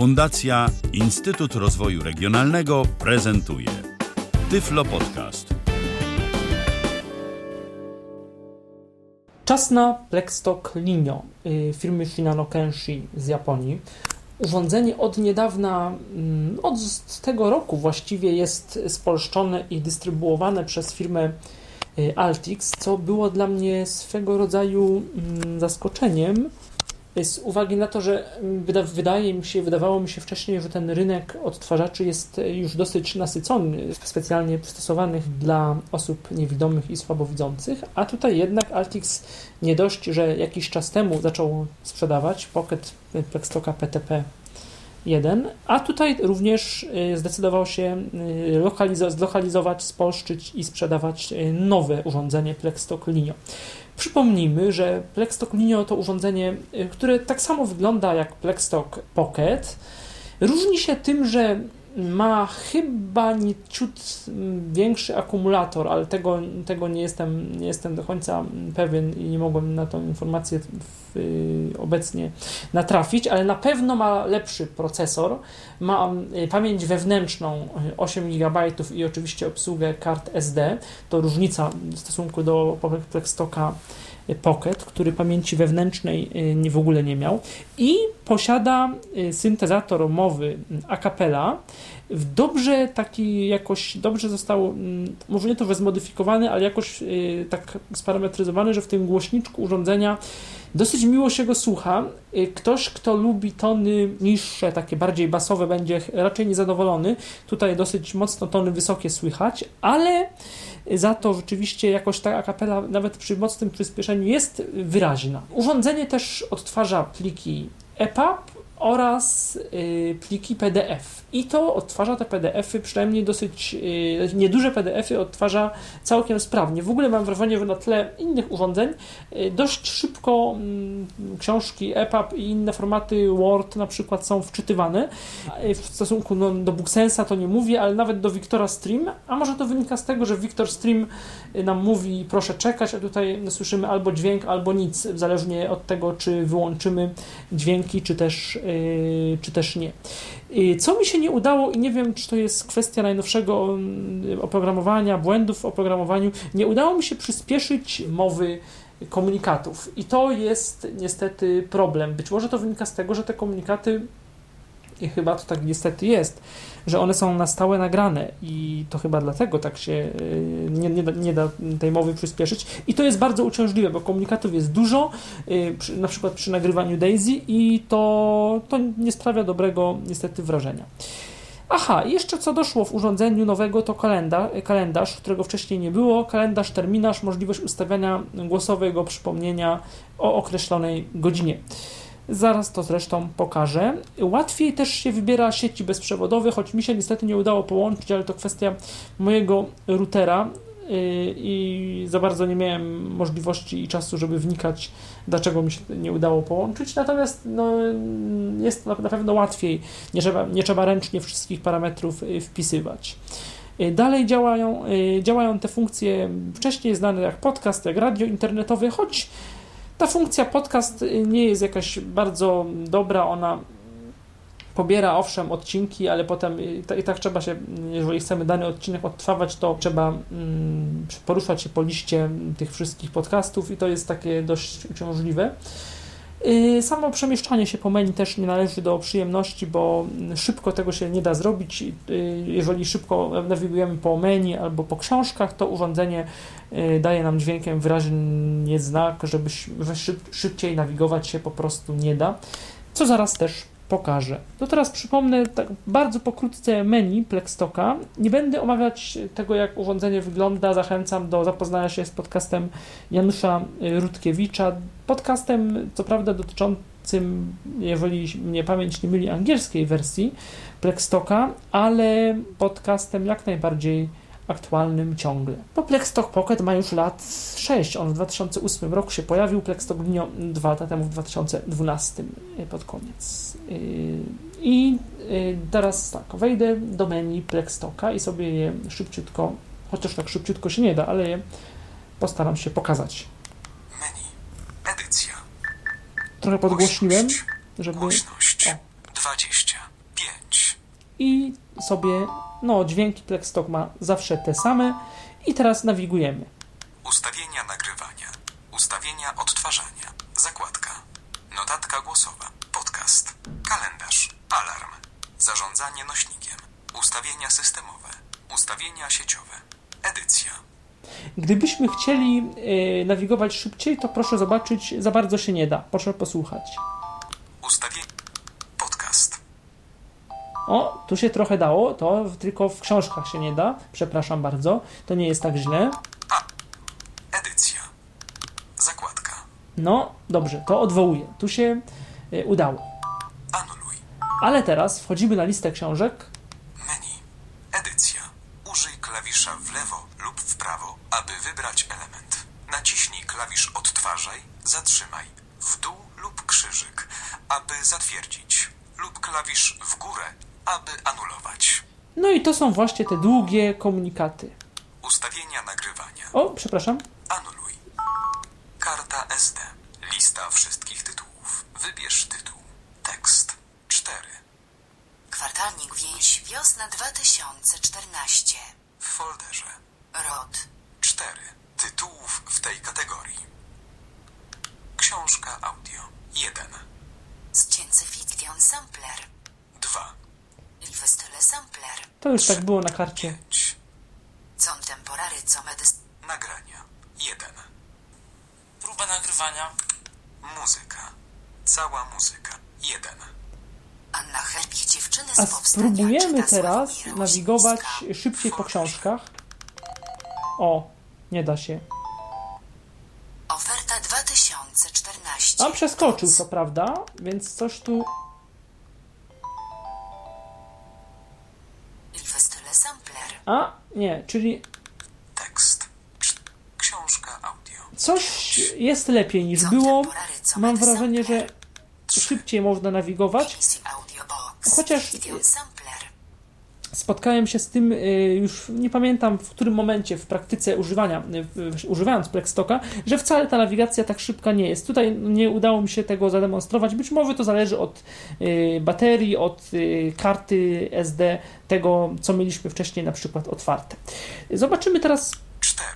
Fundacja Instytut Rozwoju Regionalnego prezentuje Tyflo Podcast. Czas na Plexstock Linio y, firmy Shinano Kenshi z Japonii. Urządzenie od niedawna, mm, od tego roku właściwie jest spolszczone i dystrybuowane przez firmę y, Altix, co było dla mnie swego rodzaju mm, zaskoczeniem, z uwagi na to, że wyda, wydaje mi się, wydawało mi się wcześniej, że ten rynek odtwarzaczy jest już dosyć nasycony, specjalnie przystosowanych dla osób niewidomych i słabowidzących, a tutaj jednak Altix nie dość, że jakiś czas temu zaczął sprzedawać Pocket Plextoka PTP 1, a tutaj również y, zdecydował się y, zlokalizować, spolszczyć i sprzedawać nowe urządzenie Plexstock Linio. Przypomnijmy, że Plexstock Linio to urządzenie, które tak samo wygląda jak Plexstock Pocket. Różni się tym, że ma chyba ciut większy akumulator, ale tego, tego nie, jestem, nie jestem do końca pewien i nie mogłem na tą informację w, y, obecnie natrafić, ale na pewno ma lepszy procesor, ma y, pamięć wewnętrzną 8 GB i oczywiście obsługę kart SD. To różnica w stosunku do Plexstocka Pocket, który pamięci wewnętrznej y, w ogóle nie miał i posiada y, syntezator mowy a cappella w dobrze taki jakoś, dobrze został, może nie to, zmodyfikowany, ale jakoś tak sparametryzowany, że w tym głośniczku urządzenia dosyć miło się go słucha. Ktoś, kto lubi tony niższe, takie bardziej basowe, będzie raczej niezadowolony. Tutaj dosyć mocno tony wysokie słychać, ale za to rzeczywiście jakoś ta akapela nawet przy mocnym przyspieszeniu jest wyraźna. Urządzenie też odtwarza pliki EPUB oraz y, pliki PDF. I to odtwarza te PDFy, przynajmniej dosyć y, nieduże PDFy odtwarza całkiem sprawnie. W ogóle mam wrażenie, że na tle innych urządzeń y, dość szybko mm, książki EPUB i inne formaty Word na przykład są wczytywane. W stosunku no, do Booksensa to nie mówię, ale nawet do Victora Stream, a może to wynika z tego, że Victor Stream nam mówi proszę czekać, a tutaj słyszymy albo dźwięk, albo nic, zależnie od tego, czy wyłączymy dźwięki, czy też czy też nie. Y, co mi się nie udało i nie wiem, czy to jest kwestia najnowszego mm, oprogramowania, błędów w oprogramowaniu, nie udało mi się przyspieszyć mowy komunikatów. I to jest niestety problem. Być może to wynika z tego, że te komunikaty i chyba to tak niestety jest, że one są na stałe nagrane i to chyba dlatego tak się y, nie, nie, da, nie da tej mowy przyspieszyć. I to jest bardzo uciążliwe, bo komunikatów jest dużo, y, na przykład przy nagrywaniu Daisy i to, to nie sprawia dobrego niestety wrażenia. Aha, jeszcze co doszło w urządzeniu nowego to kalendarz, którego wcześniej nie było. Kalendarz, terminarz, możliwość ustawiania głosowego przypomnienia o określonej godzinie. Zaraz to zresztą pokażę. Łatwiej też się wybiera sieci bezprzewodowe, choć mi się niestety nie udało połączyć, ale to kwestia mojego routera y, i za bardzo nie miałem możliwości i czasu, żeby wnikać, dlaczego mi się nie udało połączyć. Natomiast no, jest na pewno łatwiej, nie trzeba, nie trzeba ręcznie wszystkich parametrów y, wpisywać. Y, dalej działają, działają te funkcje wcześniej znane jak podcast, jak radio internetowe, choć ta funkcja podcast nie jest jakaś bardzo dobra, ona pobiera owszem odcinki, ale potem i tak trzeba się, jeżeli chcemy dany odcinek odtrwać, to trzeba mm, poruszać się po liście tych wszystkich podcastów i to jest takie dość uciążliwe. Y, samo przemieszczanie się po menu też nie należy do przyjemności, bo szybko tego się nie da zrobić. Y, jeżeli szybko nawigujemy po menu albo po książkach, to urządzenie y, daje nam dźwiękiem wyraźnie znak, żeby szybciej nawigować się po prostu nie da, co zaraz też pokażę. To teraz przypomnę tak bardzo pokrótce menu Plextoka. Nie będę omawiać tego, jak urządzenie wygląda. Zachęcam do zapoznania się z podcastem Janusza Rutkiewicza. Podcastem, co prawda, dotyczącym, jeżeli mnie pamięć nie myli, angielskiej wersji Plextoka, ale podcastem jak najbardziej aktualnym ciągle. Bo Plexstock Pocket ma już lat 6. On w 2008 roku się pojawił, Plexstock Linio 2 lata temu w 2012 y, pod koniec. Y, I y, teraz tak, wejdę do menu Plexstocka i sobie je szybciutko, chociaż tak szybciutko się nie da, ale je postaram się pokazać. Menu. Edycja. Trochę podgłośniłem, żeby... Głośność. O. 20. i sobie, no dźwięki Plextalk ma zawsze te same i teraz nawigujemy. Ustawienia nagrywania. Ustawienia odtwarzania. Zakładka. Notatka głosowa. Podcast. Kalendarz. Alarm. Zarządzanie nośnikiem. Ustawienia systemowe. Ustawienia sieciowe. Edycja. Gdybyśmy chcieli y, nawigować szybciej, to proszę zobaczyć, za bardzo się nie da. Proszę posłuchać. Ustawienie. Podcast. O, tu się trochę dało, to tylko w książkach się nie da. Przepraszam bardzo, to nie jest tak źle. Edycja. Zakładka. No, dobrze, to odwołuję. Tu się y, udało. Anuluj. Ale teraz wchodzimy na listę książek. Menu. Edycja. Użyj klawisza w lewo lub w prawo, aby wybrać element. Naciśnij klawisz odtwarzaj, zatrzymaj, w dół lub krzyżyk, aby zatwierdzić, lub klawisz w górę, aby anulować. No i to są właśnie te długie komunikaty. Ustawienia nagrywania. O, przepraszam. Anuluj. Karta SD. Lista wszystkich tytułów. Wybierz tytuł. Tekst. 4. Kwartalnik Więź Wiosna 2014. W folderze. ROD. 4. Tytułów w tej kategorii. Książka audio. 1. Science Fiction Sampler. 2. To już tak było na karcie. 5. Contemporary Comedys. Nagrania. 1. Próba nagrywania. Muzyka. Cała muzyka. 1. Anna Herbich Dziewczyny z A spróbujemy teraz nawigować szybciej po książkach. O, nie da się. Oferta 2014. A przeskoczył, co prawda, więc coś tu. A, nie, czyli Tekst. Książka audio. coś jest lepiej niż było. Mam wrażenie, że szybciej można nawigować. Chociaż-. Spotkałem się z tym, y, już nie pamiętam w którym momencie w praktyce używania, y, używając Plextoka, że wcale ta nawigacja tak szybka nie jest. Tutaj nie udało mi się tego zademonstrować. Być może to zależy od y, baterii, od karty SD, tego co mieliśmy wcześniej na przykład otwarte. Zobaczymy teraz 4.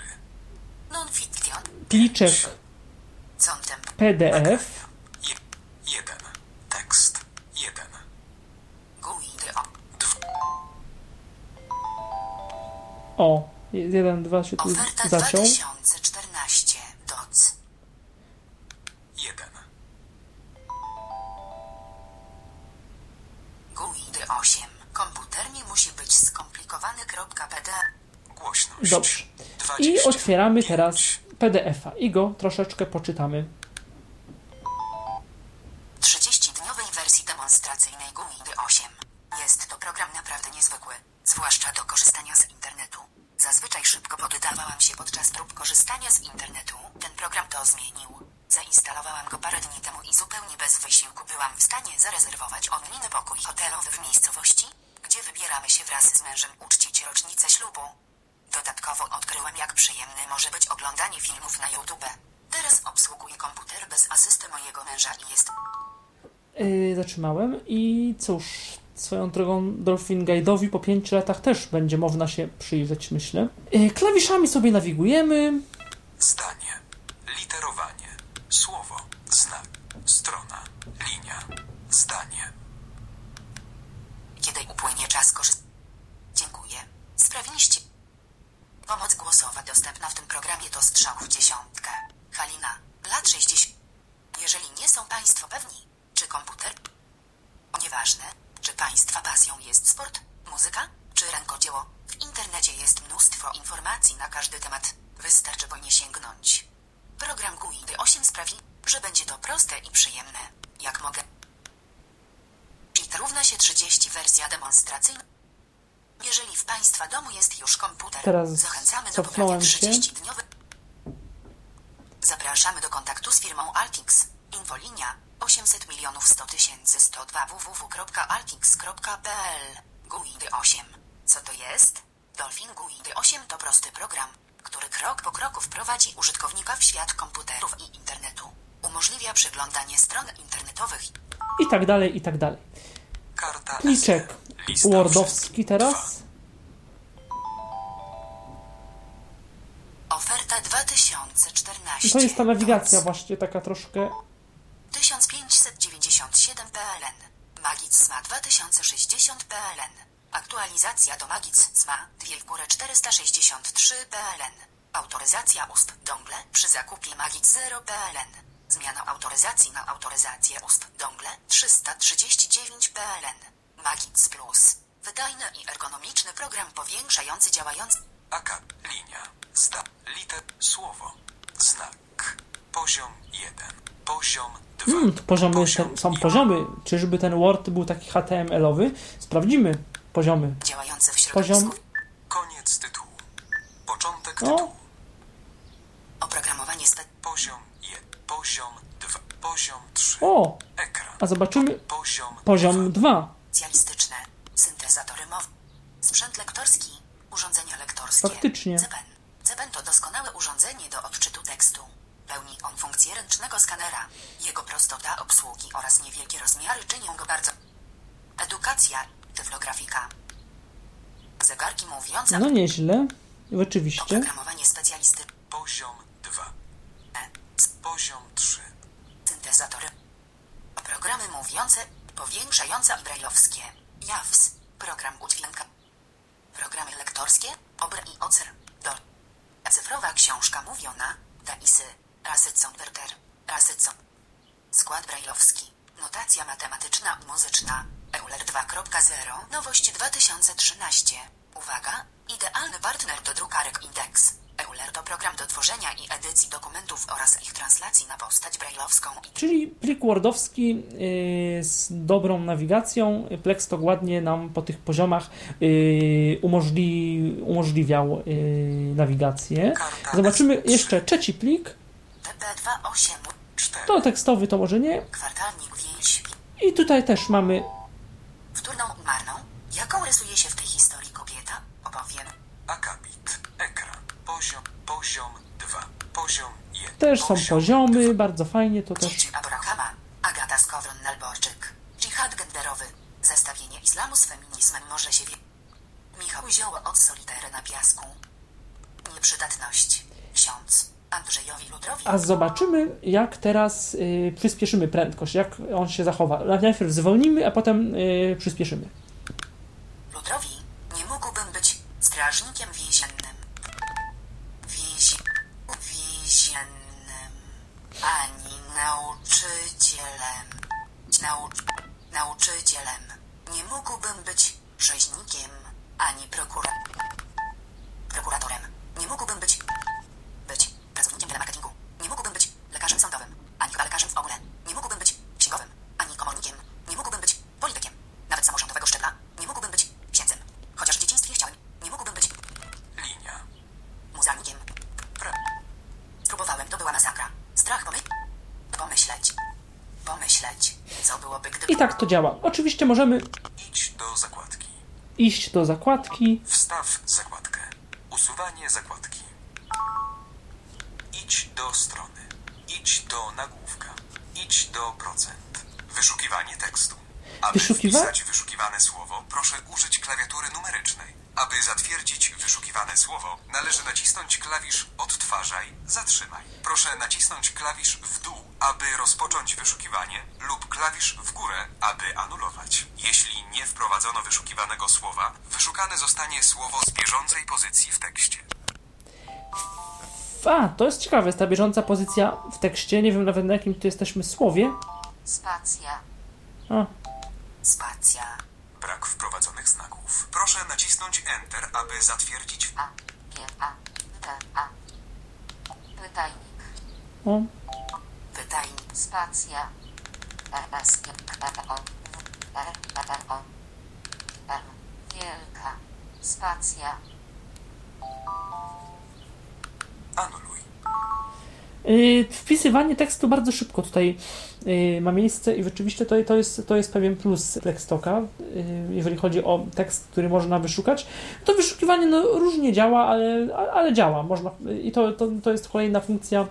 Non-fiction. pliczek Contem. PDF. O, jeden, dwa się tu Oferta zaciął. 2014. DOC. 1. GUID 8. Komputer nie musi być skomplikowany. .pd. Głośność. Dobrze. I 20. otwieramy teraz PDF-a i go troszeczkę poczytamy. Drogą Dolphin Guide'owi po 5 latach też będzie można się przyjrzeć, myślę. Yy, klawiszami sobie nawigujemy. Zdanie. Literowanie. Słowo. Znak. Strona. Linia. Zdanie. Kiedy upłynie czas korzystania. Dziękuję. Sprawiliście. Pomoc głosowa dostępna w tym programie to strzał w dziesiątkę. Halina, lat 60. Jeżeli nie są Państwo pewni, czy komputer. Nieważne, czy Państwa pasją jest sport, muzyka, czy rękodzieło, w internecie jest mnóstwo informacji na każdy temat. Wystarczy po nie sięgnąć. Program GUID 8 sprawi, że będzie to proste i przyjemne. Jak mogę. Cheat równa się 30 wersja demonstracyjna. Jeżeli w Państwa domu jest już komputer, Teraz zachęcamy do pobrania się. 30-dniowy. Zapraszamy do kontaktu z firmą Altix. Infolinia 800 milionów 100 tysięcy 102 www.altix.pl GUID 8. Co to jest? Dolphin GUID 8 to prosty program, który krok po kroku wprowadzi użytkownika w świat komputerów i internetu. Umożliwia przeglądanie stron internetowych I tak dalej, i tak dalej. Karta Pliczek Wordowski teraz. Oferta 2014. I to jest ta nawigacja właśnie taka troszkę 1597 PLN. Magic SMA 2060 PLN. Aktualizacja do Magic SMA 2 w górę 463 PLN. Autoryzacja USP dongle przy zakupie Magic 0 PLN. Zmiana autoryzacji na autoryzację USP dongle 339 PLN. Magic Plus. Wydajny i ergonomiczny program powiększający działający AK, linia, zda, liter, słowo, znak, poziom 1, poziom 2, Hmm, poziomy jeszcze, są poziomy. Czyżby ten Word był taki HTML-owy? Sprawdzimy poziomy. działający w środowisku. Poziom. koniec tytułu, początek O. tytułu, Oprogramowanie spe... poziom 1, poziom 2, poziom 3, O! ekran, A zobaczymy poziom poziom 2. specjalistyczne, syntezatory mowy, sprzęt lektorski, urządzenia lektorskie. Faktycznie. CPEN. CPEN to doskonałe urządzenie do odczytu tekstu. Pełni on funkcję ręcznego skanera. Jego prostota obsługi oraz niewielkie rozmiary czynią go bardzo... Edukacja, tyflografika. Zegarki mówiące... No nieźle. Rzeczywiście. Oprogramowanie specjalistyczne. poziom 2, poziom 3, Syntezatory. Programy mówiące, powiększające i brajlowskie. JAWS. Program udźwięka. Programy lektorskie, OBR i OCR. Do. Cyfrowa książka mówiona, DAISY, Rasyconwerter, Rasycon. Skład brajlowski. Notacja matematyczna i muzyczna. EULER 2.0. Nowość 2013. Uwaga! Idealny partner do drukarek Index. EULER to program do tworzenia i edycji dokumentów oraz ich translacji na postać brajlowską Czyli plik Wordowski yy, z dobrą nawigacją. Plex to ładnie nam po tych poziomach umożli, umożliwiał yy, nawigację. Zobaczymy S3. jeszcze trzeci plik. TP28. 4, To tekstowy to może nie. Kwartalnik więź. I tutaj też mamy Wtórną marną. Jaką rysuje się w tej historii kobieta? Opowiem. akapit, ekran, poziom, poziom 2, poziom 1, też są poziom poziomy, bardzo fajnie to też. Dzieci Abrahama. Agata Skowron-Nalborczyk. Dżihad genderowy. Zestawienie islamu z feminizmem może się wie... Michał Zioło od Solitery na piasku. Nieprzydatność. Ksiądz. Andrzejowi Ludrowi. A zobaczymy, jak teraz yy, przyspieszymy prędkość, jak on się zachowa. Najpierw zwolnimy, a potem yy, przyspieszymy. Ludrowi. Nie mógłbym być strażnikiem więziennym. Więzi... Więziennym. Ani nauczycielem. Naucz... Nauczycielem. Nie mógłbym być rzeźnikiem. Ani prokura... Prokuratorem. Nie mógłbym. Być pracownikiem telemarketingu. Nie mógłbym być lekarzem sądowym. Ani chyba lekarzem w ogóle. Nie mógłbym być księgowym. Ani komornikiem. Nie mógłbym być politykiem. Nawet samorządowego szczebla. Nie mógłbym być księdzem. Chociaż w dzieciństwie chciałem. Nie mógłbym być linia, muzealnikiem. pra, Spróbowałem, to była masakra. Strach pomy... pomyśleć. Pomyśleć, co byłoby, gdyby... I tak to działa. Oczywiście możemy idź do zakładki, iść do zakładki. wstaw zakładkę, usuwanie zakładki, idź do strony, idź do nagłówka, idź do procent, wyszukiwanie tekstu. Aby Wyszukiwa- wpisać wyszukiwane słowo, proszę użyć klawiatury numerycznej. Aby zatwierdzić wyszukiwane słowo, należy nacisnąć klawisz Odtwarzaj, zatrzymaj. Proszę nacisnąć klawisz w dół, aby rozpocząć wyszukiwanie, lub klawisz w górę, aby anulować. Jeśli nie wprowadzono wyszukiwanego słowa, wyszukane zostanie słowo z bieżącej pozycji w tekście. A, to jest ciekawe, jest ta bieżąca pozycja w tekście. Nie wiem nawet na jakim tu jesteśmy słowie. Spacja. A, Spacja. Brak wprowadzonych znaków. Proszę nacisnąć Enter, aby zatwierdzić A. G. A. T. A. Pytajnik. o, Pytajnik. Spacja. E. S. E. O. E. E. O. M. Wielka. Spacja. Anuluj. Yy, wpisywanie tekstu bardzo szybko tutaj yy, ma miejsce i rzeczywiście to, to, jest, to jest pewien plus Plextoka, yy, jeżeli chodzi o tekst, który można wyszukać. To wyszukiwanie no, różnie działa, ale, ale działa. Można, I to, to, to jest kolejna funkcja,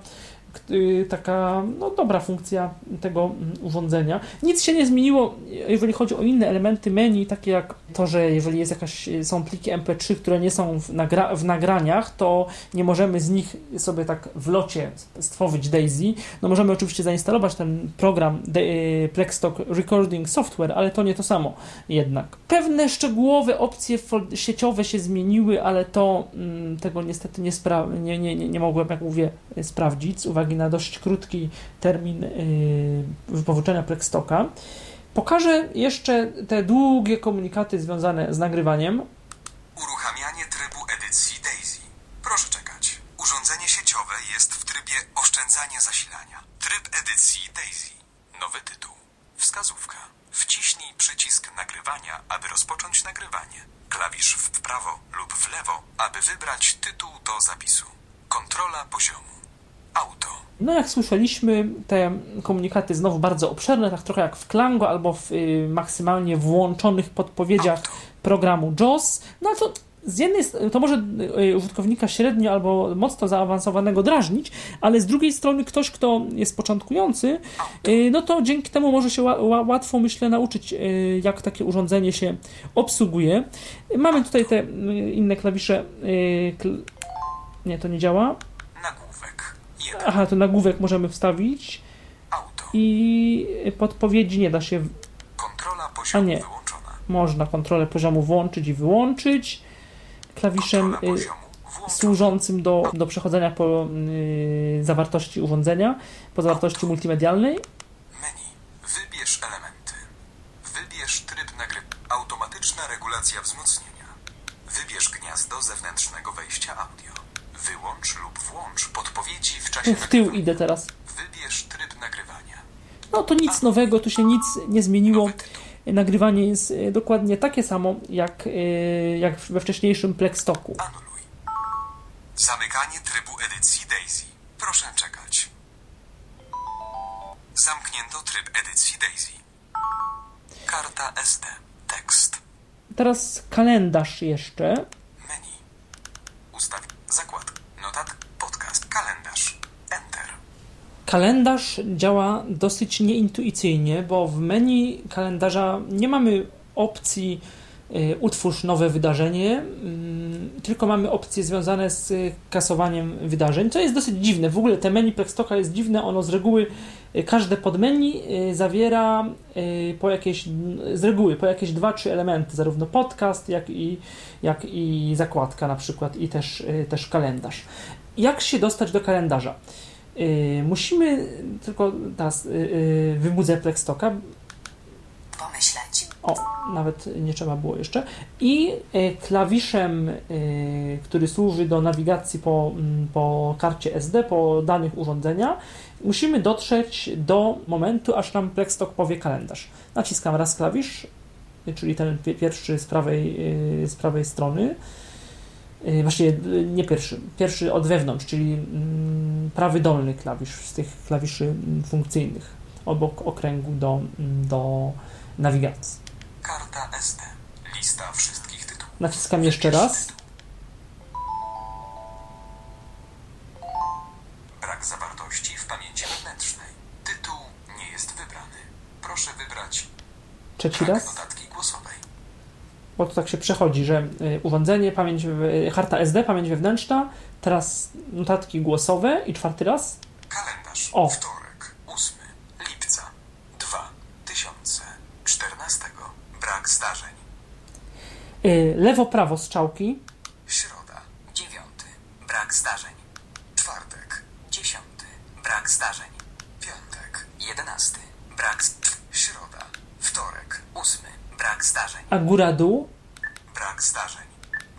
taka no, dobra funkcja tego mm, urządzenia. Nic się nie zmieniło, jeżeli chodzi o inne elementy menu, takie jak to, że jeżeli jest jakaś, są pliki MP3, które nie są w, nagra w nagraniach, to nie możemy z nich sobie tak w locie stworzyć Daisy. No możemy oczywiście zainstalować ten program e, Plexstock Recording Software, ale to nie to samo jednak. Pewne szczegółowe opcje sieciowe się zmieniły, ale to mm, tego niestety nie, nie, nie, nie, nie mogłem, jak mówię, sprawdzić z uwagi na dość krótki termin yy, wypożyczenia Plexstocka. Pokażę jeszcze te długie komunikaty związane z nagrywaniem. Uruchamianie trybu edycji Daisy. Proszę czekać. Urządzenie sieciowe jest w trybie oszczędzania zasilania. Tryb edycji Daisy. Nowy tytuł. Wskazówka. Wciśnij przycisk nagrywania, aby rozpocząć nagrywanie. Klawisz w prawo lub w lewo, aby wybrać tytuł do zapisu. Kontrola poziomu. Auto. No jak słyszeliśmy, te komunikaty znowu bardzo obszerne, tak trochę jak w Klango albo w y, maksymalnie włączonych podpowiedziach Auto. programu JAWS. No to z jednej to może y, użytkownika średnio albo mocno zaawansowanego drażnić, ale z drugiej strony ktoś, kto jest początkujący, y, no to dzięki temu może się łatwo, myślę, nauczyć, y, jak takie urządzenie się obsługuje. Mamy tutaj te inne klawisze. Nie, to nie działa. Aha, to nagłówek możemy wstawić. Auto. I podpowiedzi nie da się. Kontrola poziomu A nie. wyłączona. Można kontrolę poziomu włączyć i wyłączyć. Klawiszem y, służącym do, do przechodzenia po y, zawartości urządzenia, po zawartości Auto. multimedialnej. Menu. Wybierz elementy. Wybierz tryb nagry. Automatyczna regulacja wzmocnienia. Wybierz gniazdo zewnętrznego wejścia audio. Wyłącz lub włącz podpowiedzi w czasie Tu w tył idę teraz. Wybierz tryb nagrywania. No to nic nowego, tu się nic nie zmieniło. Nagrywanie jest e, dokładnie takie samo jak, e, jak we wcześniejszym Plexstocku. Anuluj. Zamykanie trybu edycji Daisy. Proszę czekać. Zamknięto tryb edycji Daisy. Karta SD. Tekst. Teraz kalendarz jeszcze. Menu. Ustaw. Zakład. Notat. Podcast. Kalendarz. Enter. Kalendarz działa dosyć nieintuicyjnie, bo w menu kalendarza nie mamy opcji y, utwórz nowe wydarzenie, mm, tylko mamy opcje związane z kasowaniem wydarzeń, co jest dosyć dziwne. W ogóle te menu Plexstocka jest dziwne, ono z reguły, y, każde podmenu y, zawiera po jakieś, z reguły po jakieś dwa, trzy elementy, zarówno podcast, jak i, jak i zakładka na przykład i też, też kalendarz. Jak się dostać do kalendarza? Yy, musimy tylko teraz yy, wybudzę Plexstocka. Pomyśleć. O, nawet nie trzeba było jeszcze. I yy, klawiszem, yy, który służy do nawigacji po, mm, po karcie SD, po danych urządzenia, musimy dotrzeć do momentu, aż nam Plexstock powie kalendarz. Naciskam raz klawisz, czyli ten pierwszy z prawej, z prawej strony. Y, właściwie y, nie pierwszy, pierwszy od wewnątrz, czyli mm, prawy dolny klawisz z tych klawiszy mm, funkcyjnych obok okręgu do, mm, do nawigacji. Karta SD. Lista wszystkich tytułów. Naciskam jeszcze raz. Brak zawartości w pamięci wewnętrznej. Tytuł nie jest wybrany. Proszę wybrać. Trzeci raz. Bo to tak się przechodzi, że y, urządzenie, pamięć, harta SD, pamięć wewnętrzna, teraz notatki głosowe i czwarty raz. Kalendarz. O. Wtorek, 8 lipca 2014. Brak zdarzeń. Y, lewo, prawo strzałki. Środa, 9. Brak zdarzeń. Czwartek, 10. Brak zdarzeń. Piątek, 11. Brak. Środa, wtorek, 8. Brak zdarzeń. A góra-dół? Brak zdarzeń.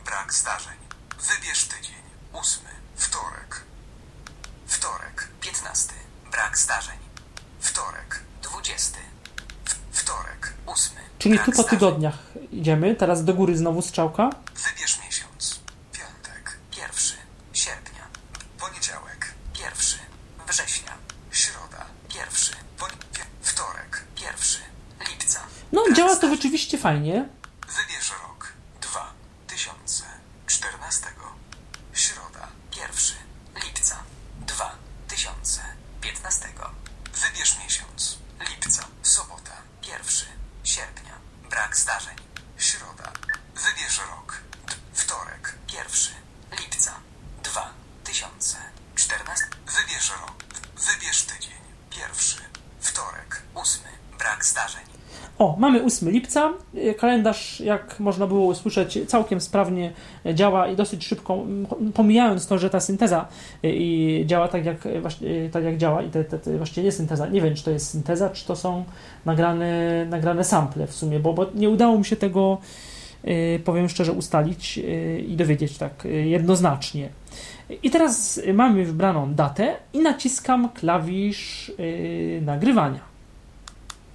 Brak zdarzeń. Wybierz tydzień. Ósmy. Wtorek. Wtorek. Piętnasty. Brak zdarzeń. Wtorek. Dwudziesty. Wtorek. Ósmy. Czyli tu po tygodniach idziemy. Teraz do góry znowu strzałka. Wybierz miesiąc. Piątek. Pierwszy. Sierpnia. Poniedziałek. Pierwszy. Września. Środa. Pierwszy. Wtorek. Pierwszy. Lipca. No, działa to rzeczywiście fajnie. Wybierz rok 2014. Środa 1 lipca 2015. Wybierz miesiąc lipca, sobota 1 sierpnia. Brak zdarzeń. Środa O, mamy 8 lipca. Y, Kalendarz, jak można było usłyszeć, całkiem sprawnie działa i dosyć szybko, m, pomijając to, że ta synteza y, i działa tak jak, y, tak jak działa i te, te, te właściwie nie synteza. Nie wiem, czy to jest synteza, czy to są nagrane, nagrane sample w sumie, bo, bo nie udało mi się tego, powiem szczerze, ustalić i dowiedzieć tak jednoznacznie. I teraz mamy wybraną datę i naciskam klawisz nagrywania.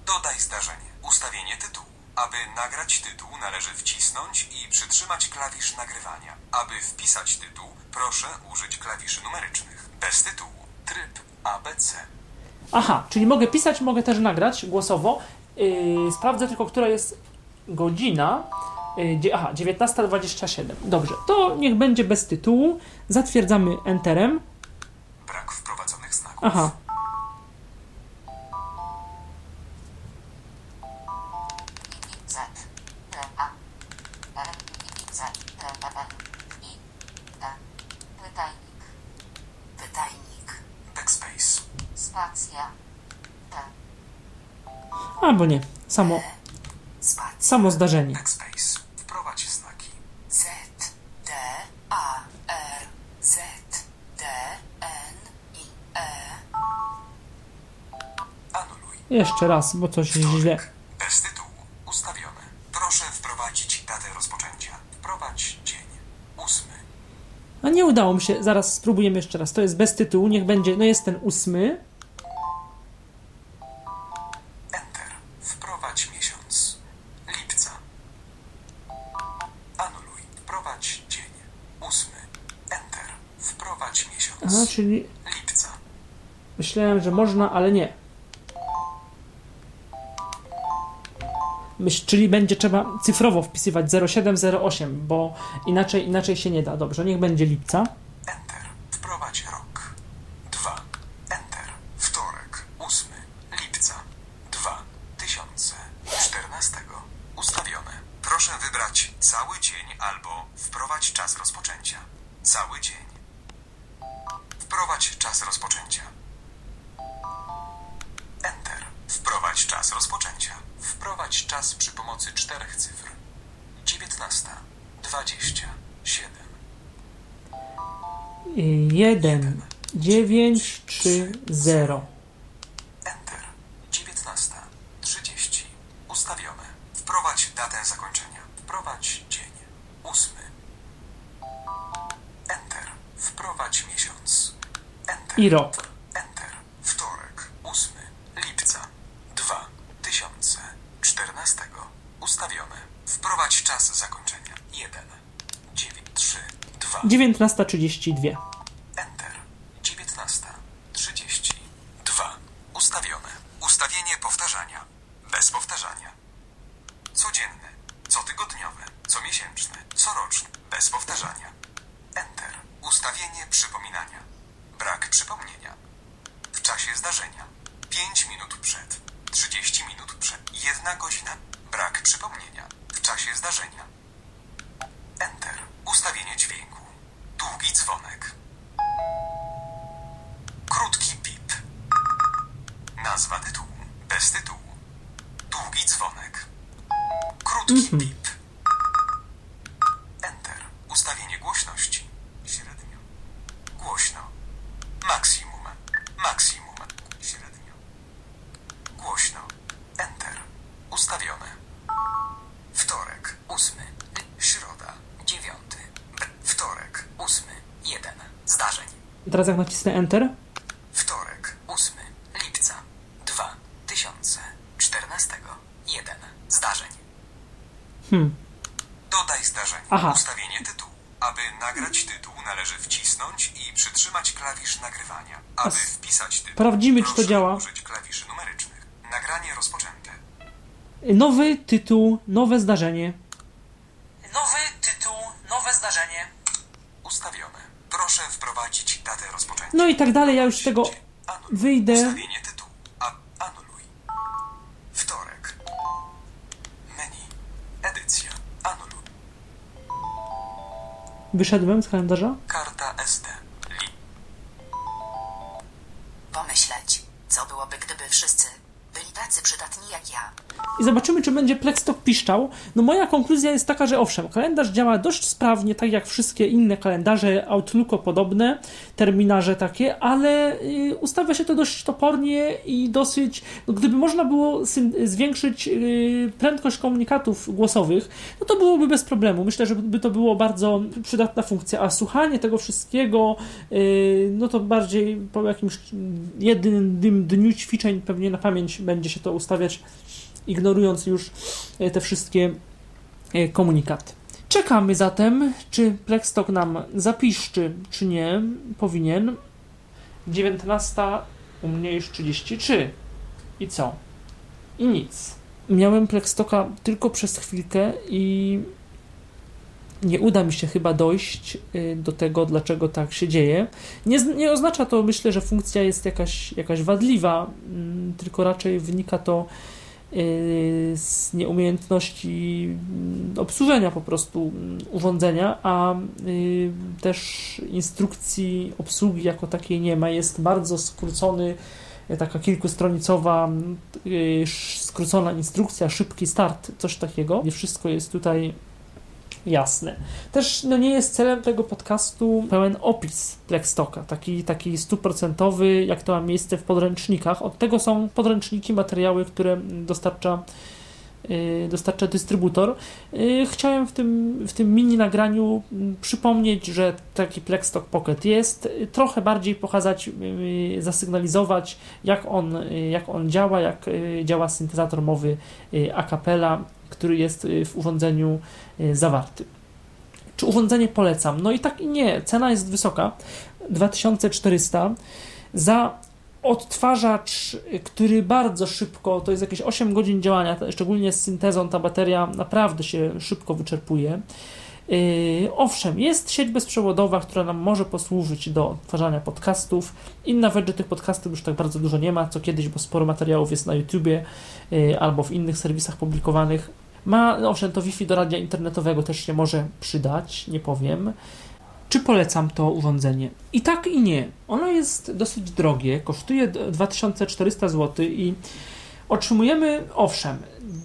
Dodaj zdarzenie. Ustawienie tytułu. Aby nagrać tytuł, należy wcisnąć i przytrzymać klawisz nagrywania. Aby wpisać tytuł, proszę użyć klawiszy numerycznych. Bez tytułu. Tryb ABC. Aha, czyli mogę pisać, mogę też nagrać głosowo. Yy, sprawdzę tylko, która jest godzina. Yy, aha, 19.27. Dobrze, to niech będzie bez tytułu. Zatwierdzamy Enterem. Brak wprowadzonych znaków. Aha, albo nie. Samo, samo zdarzenie. Backspace. Wprowadź znaki. Z, D, A, R, Z, D, N, I, E. Anuluj. Jeszcze raz, bo coś źle. Wtorek. Bez tytułu. Ustawione. Proszę wprowadzić datę rozpoczęcia. Wprowadź dzień. Ósmy. A nie udało mi się. Zaraz spróbujemy jeszcze raz. To jest bez tytułu. Niech będzie. No jest ten ósmy. Można, ale nie. Czyli będzie trzeba cyfrowo wpisywać 0708, bo inaczej, inaczej się nie da. Dobrze, niech będzie lipca. Czterech cyfr. 19. 27. 1, 9, 3, 0. Enter. 19. 30. Ustawione. Wprowadź datę zakończenia. Wprowadź dzień. 8. Enter. Wprowadź miesiąc. Enter. I rok. Enter. Wtorek. 8. lipca. 2014. Ustawione. Wprowadź czas zakończenia. 1. 9. 3. 2. 19.32. Enter. 19. 32. Ustawione. Ustawienie powtarzania. Bez powtarzania. Codzienne. Cotygodniowe. Comiesięczne. Coroczne. Bez powtarzania. Enter. Ustawienie przypominania. Brak przypomnienia. W czasie zdarzenia. 5 minut przed. 30 minut przed. 1 godzina. Brak przypomnienia. W czasie zdarzenia. Enter. Ustawienie dźwięku. Długi dzwonek. Krótki pip. Nazwa tytułu. Bez tytułu. Długi dzwonek. Krótki pip. Enter. Ustawienie głośności. Średnio. Głośno. Maksimum. Maksimum. Średnio. Głośno. Enter. Ustawione. Wtorek. Ósmy. Środa. Dziewiąty. B. Wtorek. Ósmy. Jeden. Zdarzeń. Teraz jak nacisnę Enter, Wtorek, 8 lipca 2014. 1. Zdarzeń. Hmm. Dodaj zdarzenie. Aha. Ustawienie tytułu. Aby nagrać tytuł, należy wcisnąć i przytrzymać klawisz nagrywania. Aby s- wpisać tytuł, sprawdzimy, czy to działa. użyć klawiszy numerycznych. Nagranie rozpoczęte. nowy tytuł, nowe zdarzenie. Nowy tytuł, nowe zdarzenie. Ustawione. Proszę wprowadzić datę rozpoczęcia. No i tak dalej, ja już z tego wyjdę. Wyszedłem z kalendarza. Karta I zobaczymy, czy będzie Plexstock piszczał. No moja konkluzja jest taka, że owszem, kalendarz działa dość sprawnie, tak jak wszystkie inne kalendarze Outlooku podobne, terminarze takie, ale y, ustawia się to dość topornie i dosyć, no gdyby można było zwiększyć y, prędkość komunikatów głosowych, no to byłoby bez problemu. Myślę, że by to było bardzo przydatna funkcja, a słuchanie tego wszystkiego, y, no to bardziej po jakimś jednym dniu ćwiczeń pewnie na pamięć będzie się to ustawiać, ignorując już e, te wszystkie e, komunikaty. Czekamy zatem, czy Plexstock nam zapiszczy, czy nie. Powinien. 19 u mnie już 33. I co? I nic. Miałem Plexstocka tylko przez chwilkę i nie uda mi się chyba dojść y, do tego, dlaczego tak się dzieje. Nie, nie oznacza to, myślę, że funkcja jest jakaś, jakaś wadliwa, mm, tylko raczej wynika to z nieumiejętności mm, obsłużenia po prostu mm, urządzenia, a y, też instrukcji obsługi jako takiej nie ma. Jest bardzo skrócony, taka kilkustronicowa, skrócona instrukcja, szybki start, coś takiego. Nie wszystko jest tutaj jasne. Też no, nie jest celem tego podcastu pełen opis Plexstocka, taki, taki stuprocentowy, jak to ma miejsce w podręcznikach. Od tego są podręczniki, materiały, które dostarcza y, dostarcza dystrybutor. Y, chciałem w tym, w tym mini nagraniu mm, przypomnieć, że taki Plexstock Pocket jest, trochę bardziej pokazać, y, zasygnalizować, jak on, jak on działa, jak działa syntezator mowy a cappella, który jest w urządzeniu Y, zawarty. Czy urządzenie polecam? No i tak i nie. Cena jest wysoka. 2400 za odtwarzacz, który bardzo szybko, to jest jakieś 8 godzin działania, szczególnie z syntezą ta bateria naprawdę się szybko wyczerpuje. Yy, owszem, jest sieć bezprzewodowa, która nam może posłużyć do odtwarzania podcastów. Inna rzecz, że tych podcastów już tak bardzo dużo nie ma, co kiedyś, bo sporo materiałów jest na YouTubie yy, albo w innych serwisach publikowanych. Ma, no owszem, to Wi-Fi do radia internetowego też się może przydać, nie powiem. Czy polecam to urządzenie? I tak i nie. Ono jest dosyć drogie, kosztuje 2400 zł i otrzymujemy, owszem,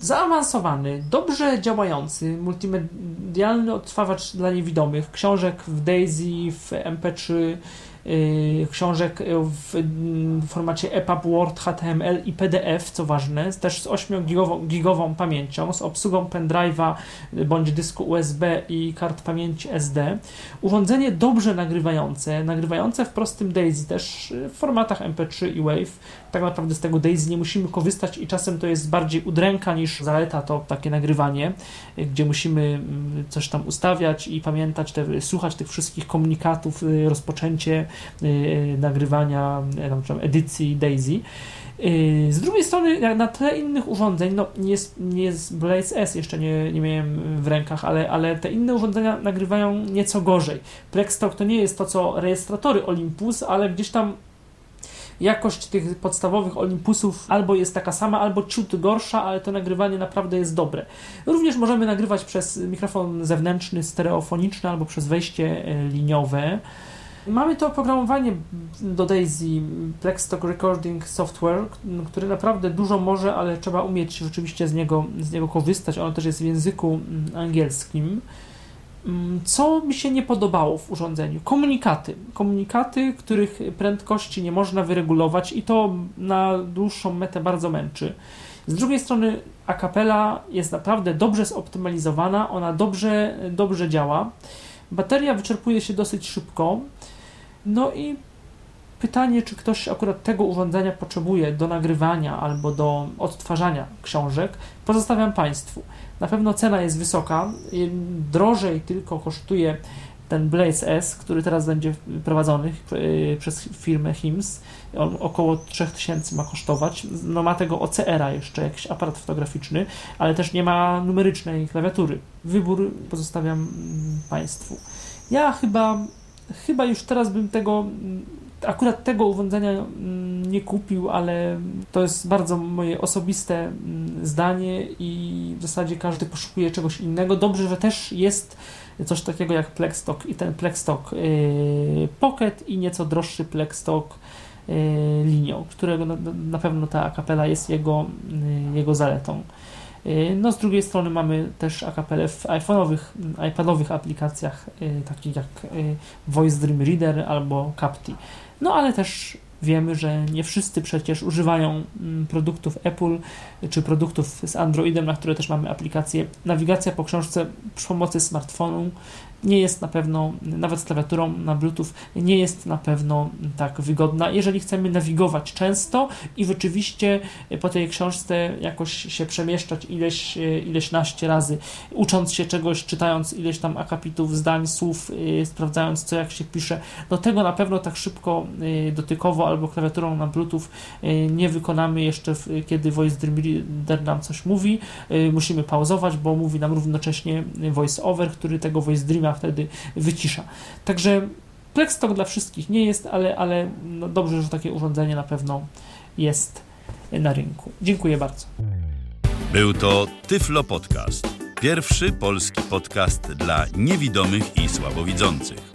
zaawansowany, dobrze działający, multimedialny odtwarzacz dla niewidomych, książek w Daisy, w MP3, Y, książek w formacie EPUB, Word, HTML i PDF, co ważne, też z 8-gigową pamięcią, z obsługą pendrive'a bądź dysku USB i kart pamięci SD. Urządzenie dobrze nagrywające, nagrywające w prostym DAISY, też w formatach MP3 i WAV. Tak naprawdę z tego DAISY nie musimy korzystać i czasem to jest bardziej udręka niż zaleta to takie nagrywanie, gdzie musimy mm, coś tam ustawiać i pamiętać, te, słuchać tych wszystkich komunikatów, y, rozpoczęcie Y, nagrywania, y, tam, edycji Daisy. Y, z drugiej strony, na tle innych urządzeń, no nie jest, nie Blaze S, jeszcze nie, nie miałem w rękach, ale, ale te inne urządzenia nagrywają nieco gorzej. Plexstock to nie jest to, co rejestratory Olympus, ale gdzieś tam jakość tych podstawowych Olympusów albo jest taka sama, albo ciut gorsza, ale to nagrywanie naprawdę jest dobre. Również możemy nagrywać przez mikrofon zewnętrzny, stereofoniczny, albo przez wejście e, liniowe. Mamy to oprogramowanie do Daisy, Plexstock Recording Software, który naprawdę dużo może, ale trzeba umieć rzeczywiście z niego, z niego korzystać. Ono też jest w języku mm, angielskim. Mm, co mi się nie podobało w urządzeniu? Komunikaty. Komunikaty, których prędkości nie można wyregulować i to na dłuższą metę bardzo męczy. Z drugiej strony Acapella jest naprawdę dobrze zoptymalizowana, ona dobrze, dobrze działa. Bateria wyczerpuje się dosyć szybko. No i pytanie, czy ktoś akurat tego urządzenia potrzebuje do nagrywania albo do odtwarzania książek, pozostawiam Państwu. Na pewno cena jest wysoka, drożej tylko kosztuje ten Blaze S, który teraz będzie prowadzony e, przez firmę HIMS. On około 3000 ma kosztować. No ma tego OCR-a jeszcze, jakiś aparat fotograficzny, ale też nie ma numerycznej klawiatury. Wybór pozostawiam Państwu. Ja chyba chyba już teraz bym tego, akurat tego urządzenia mm, nie kupił, ale to jest bardzo moje osobiste mm, zdanie i w zasadzie każdy poszukuje czegoś innego. Dobrze, że też jest coś takiego jak Plexstock i ten Plexstock y, Pocket i nieco droższy Plexstock y, linią, którego na, pewno ta kapela jest jego, y, jego zaletą. No z drugiej strony mamy też akapelę w iPhone'owych, iPadowych aplikacjach takich jak Voice Dream Reader albo Capti. No ale też wiemy, że nie wszyscy przecież używają mm, produktów Apple czy produktów z Androidem, na które też mamy aplikację. Nawigacja po książce przy pomocy smartfonu nie jest na pewno, nawet z klawiaturą na Bluetooth, nie jest na pewno tak wygodna. Jeżeli chcemy nawigować często i rzeczywiście po tej książce jakoś się przemieszczać ileś, ileś naście razy, ucząc się czegoś, czytając ileś tam akapitów, zdań, słów, sprawdzając co jak się pisze, no tego na pewno tak szybko dotykowo albo klawiaturą na Bluetooth yy, nie wykonamy jeszcze, kiedy Voice Reader nam coś mówi. Yy, musimy pauzować, bo mówi nam równocześnie voice over, który tego Voice Dreama wtedy wycisza. Także Plextalk dla wszystkich nie jest, ale, ale no dobrze, że takie urządzenie na pewno jest na rynku. Dziękuję bardzo. Był to Tyflo Podcast. Pierwszy polski podcast dla niewidomych i słabowidzących.